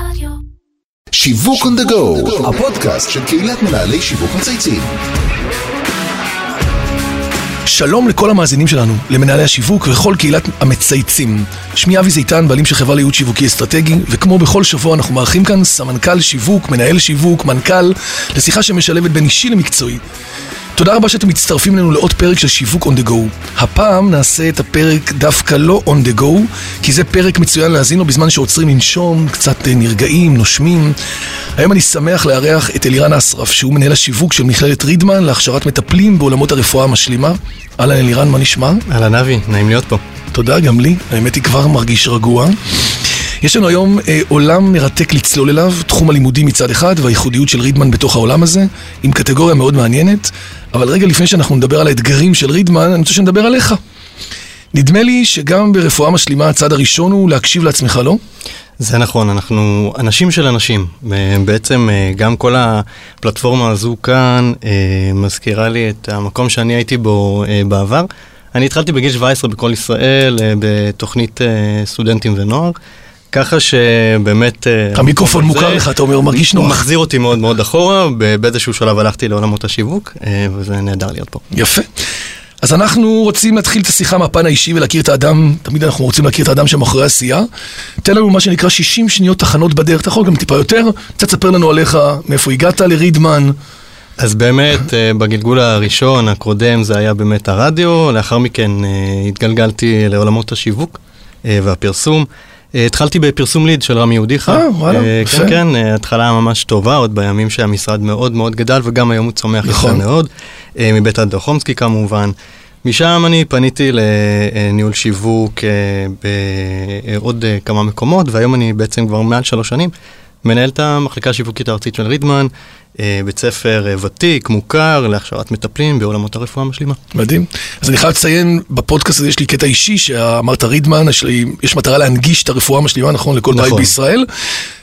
רדיו. שיווק on the go, הפודקאסט של קהילת מנהלי שיווק מצייצים. שלום לכל המאזינים שלנו, למנהלי השיווק וכל קהילת המצייצים. שמי אבי זיתן, בעלים של חברה לייעוד שיווקי אסטרטגי, וכמו בכל שבוע אנחנו מארחים כאן סמנכ"ל שיווק, מנהל שיווק, מנכ"ל, לשיחה שמשלבת בין אישי למקצועי. תודה רבה שאתם מצטרפים אלינו לעוד פרק של שיווק on the go. הפעם נעשה את הפרק דווקא לא on the go, כי זה פרק מצוין להאזין לו בזמן שעוצרים לנשום, קצת אה, נרגעים, נושמים. היום אני שמח לארח את אלירן אסרף, שהוא מנהל השיווק של מכללת רידמן להכשרת מטפלים בעולמות הרפואה המשלימה. אהלן אלירן, מה נשמע? אהלן אבי, נעים להיות פה. תודה, גם לי. האמת היא כבר מרגיש רגוע. יש לנו היום אה, עולם מרתק לצלול אליו, תחום הלימודים מצד אחד והייחודיות של רידמן בתוך העולם הזה, עם קטגוריה מאוד מעניינת. אבל רגע לפני שאנחנו נדבר על האתגרים של רידמן, אני רוצה שנדבר עליך. נדמה לי שגם ברפואה משלימה הצד הראשון הוא להקשיב לעצמך, לא? זה נכון, אנחנו אנשים של אנשים. אה, בעצם אה, גם כל הפלטפורמה הזו כאן אה, מזכירה לי את המקום שאני הייתי בו בעבר. אני התחלתי בגיל 17 בכל ישראל, בתוכנית סטודנטים ונוער. ככה שבאמת... אה, המיקרופון מוכר לך, אתה אומר, מרגיש הוא נוח. מחזיר אותי מאוד מאוד אחורה, באיזשהו שלב הלכתי לעולמות השיווק, אה, וזה נהדר להיות פה. יפה. אז אנחנו רוצים להתחיל את השיחה מהפן האישי ולהכיר את האדם, תמיד אנחנו רוצים להכיר את האדם שמאחורי העשייה. תן לנו מה שנקרא 60 שניות תחנות בדרך, אתה יכול גם טיפה יותר, קצת תספר לנו עליך, מאיפה הגעת לרידמן. אז באמת, אה, בגלגול הראשון, הקודם, זה היה באמת הרדיו, לאחר מכן התגלגלתי לעולמות השיווק והפרסום. אה, התחלתי בפרסום ליד של רמי יהודיך. אה, וואלה, יפה. כן, כן, אה, התחלה ממש טובה, עוד בימים שהמשרד מאוד מאוד גדל, וגם היום הוא צומח נכון. יפה מאוד. אה, מבית הדוחומסקי כמובן. משם אני פניתי לניהול שיווק אה, בעוד אה, כמה מקומות, והיום אני בעצם כבר מעל שלוש שנים מנהל את המחלקה השיווקית הארצית של רידמן, אה, בית ספר אה, ותיק, מוכר, להכשרת מטפלים בעולמות הרפואה המשלימה. מדהים. אז אני חייב לציין, בפודקאסט הזה יש לי קטע אישי, שאמרת רידמן, יש, לי, יש מטרה להנגיש את הרפואה המשלימה, נכון, לכל בית נכון. בישראל.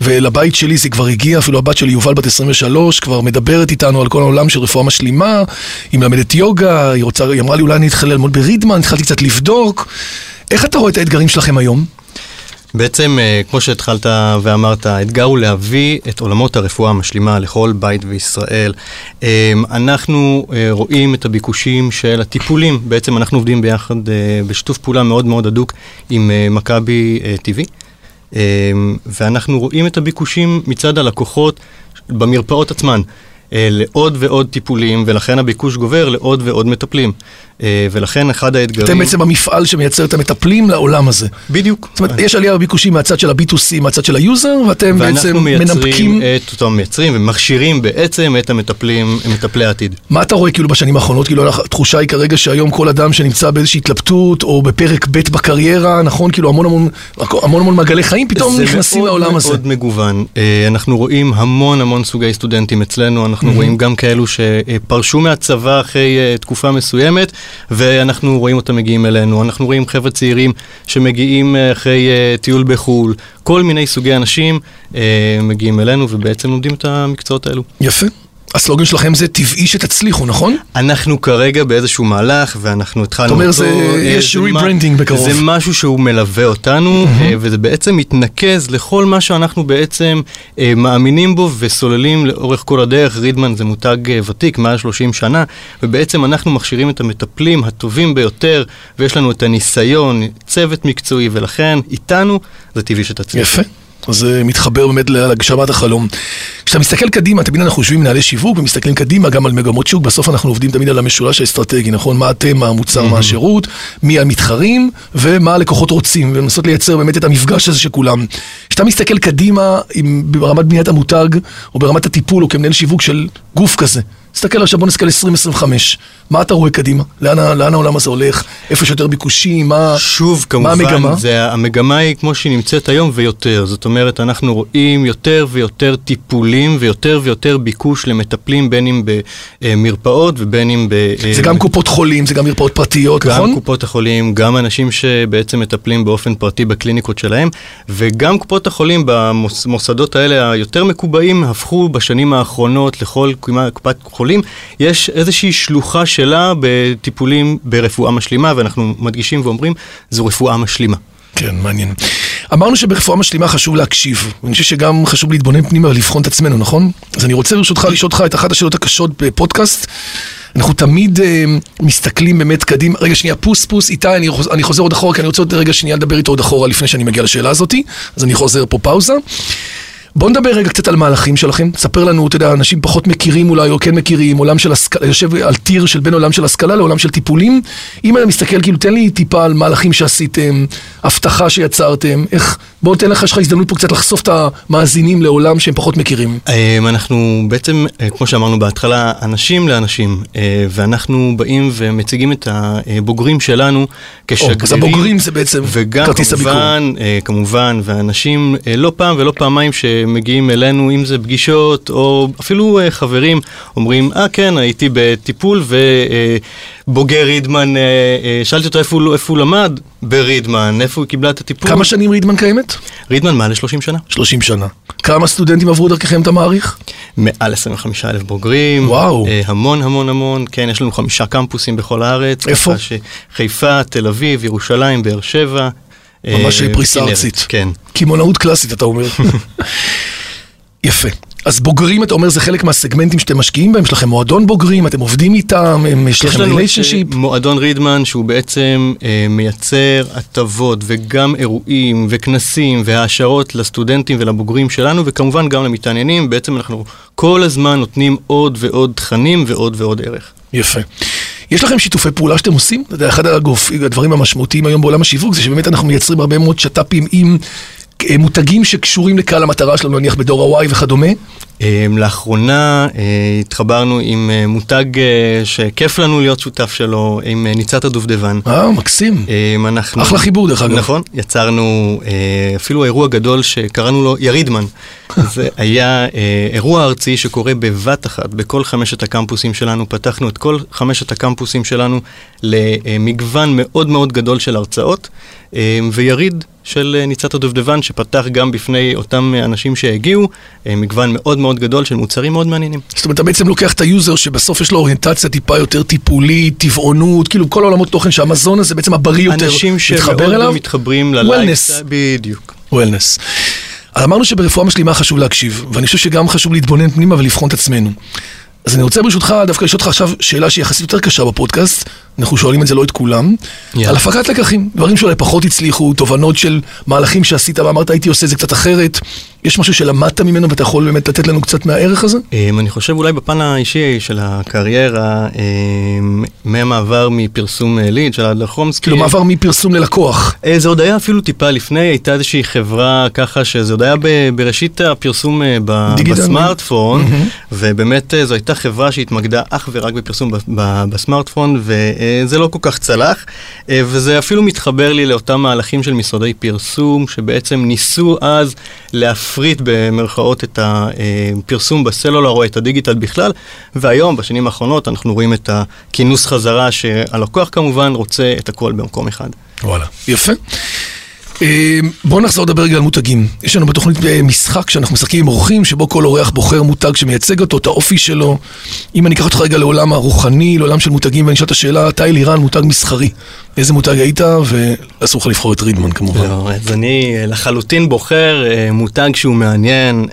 ולבית שלי זה כבר הגיע, אפילו הבת שלי, יובל בת 23, כבר מדברת איתנו על כל העולם של רפואה משלימה, היא מלמדת יוגה, היא, רוצה, היא אמרה לי אולי אני אתחיל ללמוד ברידמן, התחלתי קצת לבדוק. איך אתה רואה את האתגרים שלכם היום? בעצם, אה, כמו שהתחלת ואמרת, האתגר הוא להביא את עולמות הרפואה המשלימה לכל בית בישראל. אה, אנחנו אה, רואים את הביקושים של הטיפולים, בעצם אנחנו עובדים ביחד בשיתוף פעולה מאוד מאוד הדוק עם מכבי TV, ואנחנו רואים את הביקושים מצד הלקוחות במרפאות עצמן. לעוד ועוד טיפולים, ולכן הביקוש גובר לעוד ועוד מטפלים. אה, ולכן אחד האתגרים... אתם בעצם המפעל שמייצר את המטפלים לעולם הזה. בדיוק. זאת אומרת, יש עלייה בביקושים מהצד של ה-B2C, מהצד של ה user, ואתם בעצם מנפקים... את אותם מייצרים ומכשירים בעצם את המטפלים, מטפלי העתיד. מה אתה רואה כאילו בשנים האחרונות? כאילו התחושה היא כרגע שהיום כל אדם שנמצא באיזושהי התלבטות או בפרק ב' בקריירה, נכון? כאילו המון המון, המון המון מעגלי חיים פתאום נכנסים לעולם הזה. זה מאוד מאוד מגוון. אה, אנחנו רואים המון המון סוגי סטודנטים אצלנו, אנחנו רואים גם כאלו שפרשו מהצבא אחרי אה, תקופה מסוימת, ואנחנו רואים אותם מגיעים אלינו. אנחנו רואים חבר'ה צעירים שמגיעים אה, אחרי אה, טיול בחו"ל. כל מיני סוגי אנשים אה, מגיעים אלינו ובעצם לומדים את המקצועות האלו. יפה. הסלוגן שלכם זה טבעי שתצליחו, נכון? אנחנו כרגע באיזשהו מהלך, ואנחנו התחלנו אותו, זה- אה, יש rebranding בקרוב. זה משהו שהוא מלווה אותנו, אה, וזה בעצם מתנקז לכל מה שאנחנו בעצם אה, מאמינים בו וסוללים לאורך כל הדרך. רידמן זה מותג ותיק, מעל 30 שנה, ובעצם אנחנו מכשירים את המטפלים הטובים ביותר, ויש לנו את הניסיון, צוות מקצועי, ולכן איתנו זה טבעי שתצליח. יפה. זה מתחבר באמת להגשמת החלום. כשאתה מסתכל קדימה, תמיד אנחנו יושבים מנהלי שיווק ומסתכלים קדימה גם על מגמות שוק, בסוף אנחנו עובדים תמיד על המשולש האסטרטגי, נכון? מה אתם, מה המוצר, מה השירות, מי המתחרים ומה הלקוחות רוצים, ולנסות לייצר באמת את המפגש הזה של כולם. כשאתה מסתכל קדימה עם, ברמת בניית המותג, או ברמת הטיפול, או כמנהל שיווק של גוף כזה, תסתכל עכשיו, בוא נסתכל 2025, מה אתה רואה קדימה? לאן, לאן העולם הזה הולך? איפה יש יותר ביקושים? מה, שוב, מה כמובן, המגמה? זה, המגמה היא כמו שהיא נמצאת היום ויותר. זאת אומרת, אנחנו רואים יותר ויותר טיפולים ויותר ויותר ביקוש למטפלים, בין אם במרפאות ובין אם ב... זה גם קופות חולים, זה גם מרפאות פרטיות, גם נכון? קופות החולים, גם אנשים שבעצם מטפלים באופן פרטי בקליניקות שלהם, וגם קופות החולים במוסדות האלה היותר מקובעים הפכו בשנים האחרונות לכל קופת חולים. יש איזושהי שלוחה שלה בטיפולים ברפואה משלימה, ואנחנו מדגישים ואומרים, זו רפואה משלימה. כן, מעניין. אמרנו שברפואה משלימה חשוב להקשיב, ואני חושב שגם חשוב להתבונן פנימה ולבחון את עצמנו, נכון? אז אני רוצה ברשותך לשאול אותך את אחת השאלות הקשות בפודקאסט. אנחנו תמיד אה, מסתכלים באמת קדימה, רגע שנייה, פוס פוס איתי, אני, אני חוזר עוד אחורה, כי אני רוצה עוד רגע שנייה לדבר איתו עוד אחורה לפני שאני מגיע לשאלה הזאתי, אז אני חוזר פה פאוזה. בואו נדבר רגע קצת על מהלכים שלכם, תספר לנו, אתה יודע, אנשים פחות מכירים אולי, או כן מכירים, עולם של השכלה, יושב על טיר של בין עולם של השכלה לעולם של טיפולים. אם אני מסתכל, כאילו, תן לי טיפה על מהלכים שעשיתם, הבטחה שיצרתם, איך, בואו תן לך, יש לך הזדמנות פה קצת לחשוף את המאזינים לעולם שהם פחות מכירים. אמ, אנחנו בעצם, אה, כמו שאמרנו בהתחלה, אנשים לאנשים, אה, ואנחנו באים ומציגים את הבוגרים שלנו כשגרירים. אז הבוגרים זה בעצם כרטיס הביקור. וגם כמובן, אה, כמובן, ואנשים לא פעם ולא פעמיים ש... מגיעים אלינו, אם זה פגישות או אפילו uh, חברים, אומרים, אה כן, הייתי בטיפול ובוגר uh, רידמן, uh, uh, שאלתי אותו איפה הוא, איפה הוא למד, ברידמן, איפה הוא קיבלה את הטיפול. כמה שנים רידמן קיימת? רידמן מעל ל-30 שנה. 30 שנה. כמה סטודנטים עברו דרככם, אתה מעריך? מעל 25 אלף בוגרים. וואו. Uh, המון המון המון, כן, יש לנו חמישה קמפוסים בכל הארץ. איפה? חיפה, תל אביב, ירושלים, באר שבע. ממש פריסה ארצית. כן. קמעונאות קלאסית, אתה אומר. יפה. אז בוגרים, אתה אומר, זה חלק מהסגמנטים שאתם משקיעים בהם? יש לכם מועדון בוגרים, אתם עובדים איתם, יש לכם ריליישנשיפ? יש לנו מועדון רידמן שהוא בעצם אה, מייצר הטבות וגם אירועים וכנסים והעשרות לסטודנטים ולבוגרים שלנו, וכמובן גם למתעניינים. בעצם אנחנו כל הזמן נותנים עוד ועוד תכנים ועוד ועוד ערך. יפה. יש לכם שיתופי פעולה שאתם עושים? אתה יודע, אחד הגוף, הדברים המשמעותיים היום בעולם השיווק זה שבאמת אנחנו מייצרים הרבה מאוד שת"פים עם מותגים שקשורים לקהל המטרה שלנו, נניח בדור ה-Y וכדומה? אה, לאחרונה אה, התחברנו עם מותג שכיף לנו להיות שותף שלו, עם ניצת הדובדבן. אה, מקסים. אנחנו... אחלה חיבור דרך אגב. נכון, יצרנו אפילו אירוע גדול שקראנו לו ירידמן. זה היה אירוע ארצי שקורה בבת אחת בכל חמשת הקמפוסים שלנו. פתחנו את כל חמשת הקמפוסים שלנו למגוון מאוד מאוד גדול של הרצאות, ויריד של אה, ניצת הדובדבן, שפתח גם בפני אותם אה, אנשים שהגיעו, אה, מגוון מאוד מאוד גדול של מוצרים מאוד מעניינים. זאת אומרת, אתה בעצם לוקח את ה user שבסוף יש לו אוריינטציה טיפה יותר טיפולית, טבעונות, כאילו כל העולמות תוכן שהמזון הזה בעצם הבריא יותר מתחבר אליו. אנשים שמאוד מתחברים ללייקסטייל, בדיוק. wellness. אמרנו שברפואה משלימה חשוב להקשיב, ואני חושב שגם חשוב להתבונן פנימה ולבחון את עצמנו. אז אני רוצה ברשותך דווקא לשאול אותך עכשיו שאלה שהיא יחסית יותר קשה בפודקאסט, אנחנו שואלים את זה לא את כולם, yeah. על הפקת לקחים, דברים שאולי פחות הצליחו, תובנות של מהלכים שעשית ואמרת הייתי עושה את זה קצת אחרת, יש משהו שלמדת ממנו ואתה יכול באמת לתת לנו קצת מהערך הזה? Um, אני חושב אולי בפן האישי של הקריירה, um, מהמעבר מפרסום ליד של אדלר חומסקי. כאילו מעבר מפרסום ללקוח. Uh, זה עוד היה אפילו טיפה לפני, הייתה איזושהי חברה ככה שזה עוד היה בראשית הפרסום uh, בסמארטפון. ובאמת זו הייתה חברה שהתמקדה אך ורק בפרסום בסמארטפון, וזה לא כל כך צלח, וזה אפילו מתחבר לי לאותם מהלכים של משרדי פרסום, שבעצם ניסו אז להפריט במרכאות את הפרסום בסלולר או את הדיגיטל בכלל, והיום, בשנים האחרונות, אנחנו רואים את הכינוס חזרה שהלקוח כמובן רוצה את הכל במקום אחד. וואלה, יפה. אה, בואו נחזור לדבר רגע על מותגים. יש לנו בתוכנית אה, משחק שאנחנו משחקים עם אורחים, שבו כל אורח בוחר מותג שמייצג אותו, את האופי שלו. אם אני אקח אותך רגע לעולם הרוחני, לעולם של מותגים, ואני אשאל את השאלה, אתה אלירן, מותג מסחרי. איזה מותג היית, ואסור לך לבחור את רידמן כמובן. לא, אז אני לחלוטין בוחר אה, מותג שהוא מעניין,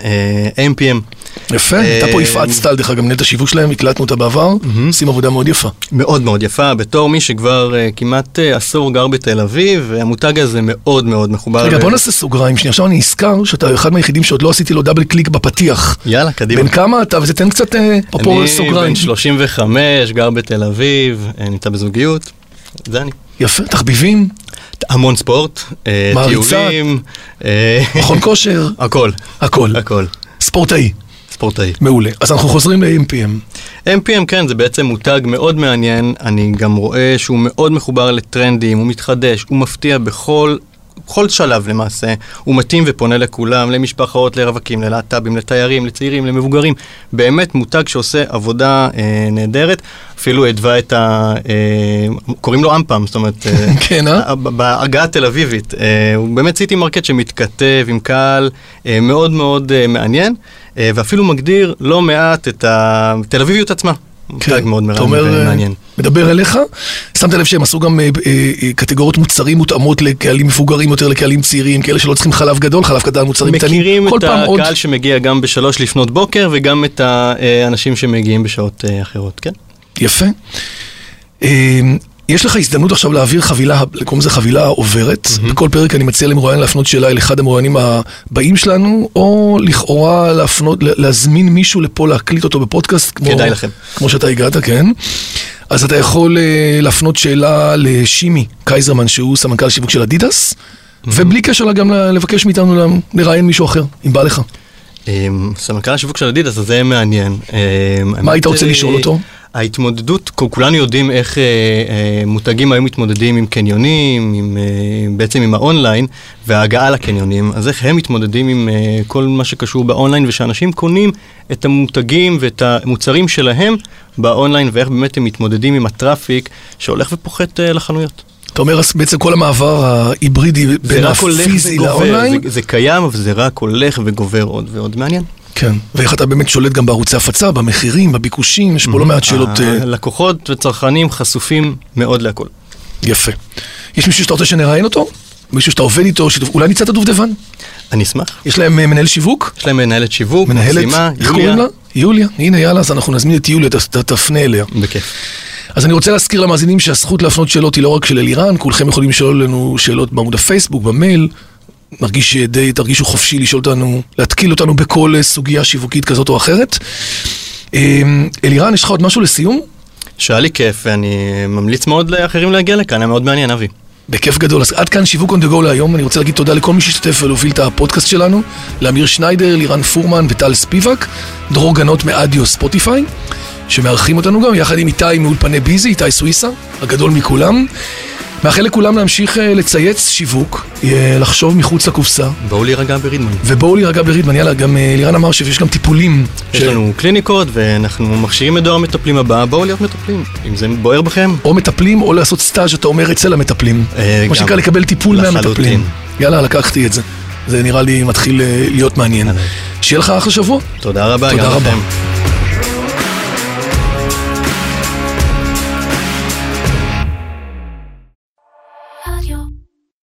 MPM. יפה, הייתה פה יפעת סטל, דרך אגב, מנהלת השיווק שלהם, הקלטנו אותה בעבר, עושים עבודה מאוד יפה. מאוד מאוד יפה, בתור מי שכבר כמעט עשור גר בתל אביב, המותג הזה מאוד מאוד מחובר. רגע, בוא נעשה סוגריים שנייה. עכשיו אני נזכר שאתה אחד מהיחידים שעוד לא עשיתי לו דאבל קליק בפתיח. יאללה, קדימה. בן כמה אתה? וזה תן קצת פה סוגריים. אני בן 35, גר בתל אביב, נמצא בזוגיות, זה אני. יפה, תחביבים? המון ספורט, טיולים. מכון כושר. הכל. הכל. הכל. ספורטאי. ספורטאי. מעולה. אז אנחנו חוזרים ל-AM:PM. AM:PM כן, זה בעצם מותג מאוד מעניין, אני גם רואה שהוא מאוד מחובר לטרנדים, הוא מתחדש, הוא מפתיע בכל בכל שלב למעשה, הוא מתאים ופונה לכולם, למשפחות, לרווקים, ללהט"בים, לתיירים, לצעירים, למבוגרים. באמת מותג שעושה עבודה אה, נהדרת. אפילו הדווה את ה... אה, קוראים לו אמפם, זאת אומרת... אה, כן, אה? בעגה התל אביבית. אה, הוא באמת city market שמתכתב עם קהל אה, מאוד מאוד אה, מעניין, ואפילו מגדיר לא מעט את התל אביביות עצמה. פרק מאוד אתה אומר, אה, ומעניין. מדבר אליך. שמת לב שהם עשו גם אה, אה, אה, קטגוריות מוצרים מותאמות לקהלים מבוגרים יותר, לקהלים צעירים, כאלה שלא צריכים חלב גדול, חלב קטן, מוצרים קטנים. מכירים כל את פעם עוד. הקהל שמגיע גם בשלוש לפנות בוקר וגם את האנשים שמגיעים בשעות אה, אחרות, כן? יפה. יש לך הזדמנות עכשיו להעביר חבילה, קוראים לזה חבילה עוברת. בכל פרק אני מציע למרואיין להפנות שאלה אל אחד המרואיינים הבאים שלנו, או לכאורה להפנות, להזמין מישהו לפה להקליט אותו בפודקאסט. כמו, כדאי לכם. כמו שאתה הגעת, כן. אז אתה יכול אה, להפנות שאלה לשימי קייזרמן, שהוא סמנכ"ל שיווק של אדידס, ובלי קשר גם לבקש מאיתנו לראיין מישהו אחר, אם בא לך. אמ, סמנכ"ל השיווק של אדידס, אז זה מעניין. אמ, מה היית רוצה אה, לשאול אותו? ההתמודדות, כולנו יודעים איך אה, אה, מותגים היו מתמודדים עם קניונים, עם, אה, בעצם עם האונליין וההגעה לקניונים, אז איך הם מתמודדים עם אה, כל מה שקשור באונליין ושאנשים קונים את המותגים ואת המוצרים שלהם באונליין ואיך באמת הם מתמודדים עם ה traffic שהולך ופוחת אה, לחנויות. אתה אומר בעצם כל המעבר ההיברידי בין הפיזי לאונליין, זה, זה קיים אבל זה רק הולך וגובר עוד ועוד מעניין. כן, ואיך אתה באמת שולט גם בערוצי הפצה, במחירים, בביקושים, יש פה לא מעט שאלות אה, הלקוחות וצרכנים חשופים מאוד להכל. יפה. יש מישהו שאתה רוצה שנראיין אותו? מישהו שאתה עובד איתו, אולי נמצא את הדובדבן? אני אשמח. יש להם אה, מנהל שיווק? יש להם מנהלת שיווק, מנהלת, איך קוראים. לה? יוליה. הנה יאללה, אז אנחנו נזמין את יוליה, תפנה אליה. בכיף. אז אני רוצה להזכיר למאזינים שהזכות להפנות שאלות היא לא רק של אלירן, כולכם יכולים לשאול לנו שאלות בעמוד הפייסבוק, במייל. נרגיש די, תרגישו חופשי לשאול אותנו, להתקיל אותנו בכל סוגיה שיווקית כזאת או אחרת. אה, אלירן, יש לך עוד משהו לסיום? שהיה לי כיף, ואני ממליץ מאוד לאחרים להגיע לכאן, היה מאוד מעניין, אבי. בכיף גדול. אז עד כאן שיווק on the go להיום. אני רוצה להגיד תודה לכל מי שהשתתף ולהוביל את הפודקאסט שלנו. לאמיר שניידר, לירן פורמן וטל ספיבק. דרור גנות מאדיו ספוטיפיי, שמארחים אותנו גם, יחד עם איתי מאולפני ביזי, איתי סוויסה, הגדול מכולם. מאחל לכולם להמשיך אה, לצייץ שיווק, אה, לחשוב מחוץ לקופסה, בואו להירגע ברידמן. ובואו להירגע ברידמן. יאללה, גם אה, לירן אמר שיש גם טיפולים. יש ש- לנו קליניקות, ואנחנו מכשירים את דור המטפלים הבא, בואו להיות מטפלים. אם זה בוער בכם, או מטפלים, או לעשות סטאז', אתה אומר, אצל המטפלים. אה, מה. שנקרא לקבל טיפול לחלוטין. מהמטפלים. יאללה, לקחתי את זה. זה נראה לי מתחיל להיות מעניין. שיהיה לך אחלה שבוע. תודה רבה, תודה גם רבה. לכם.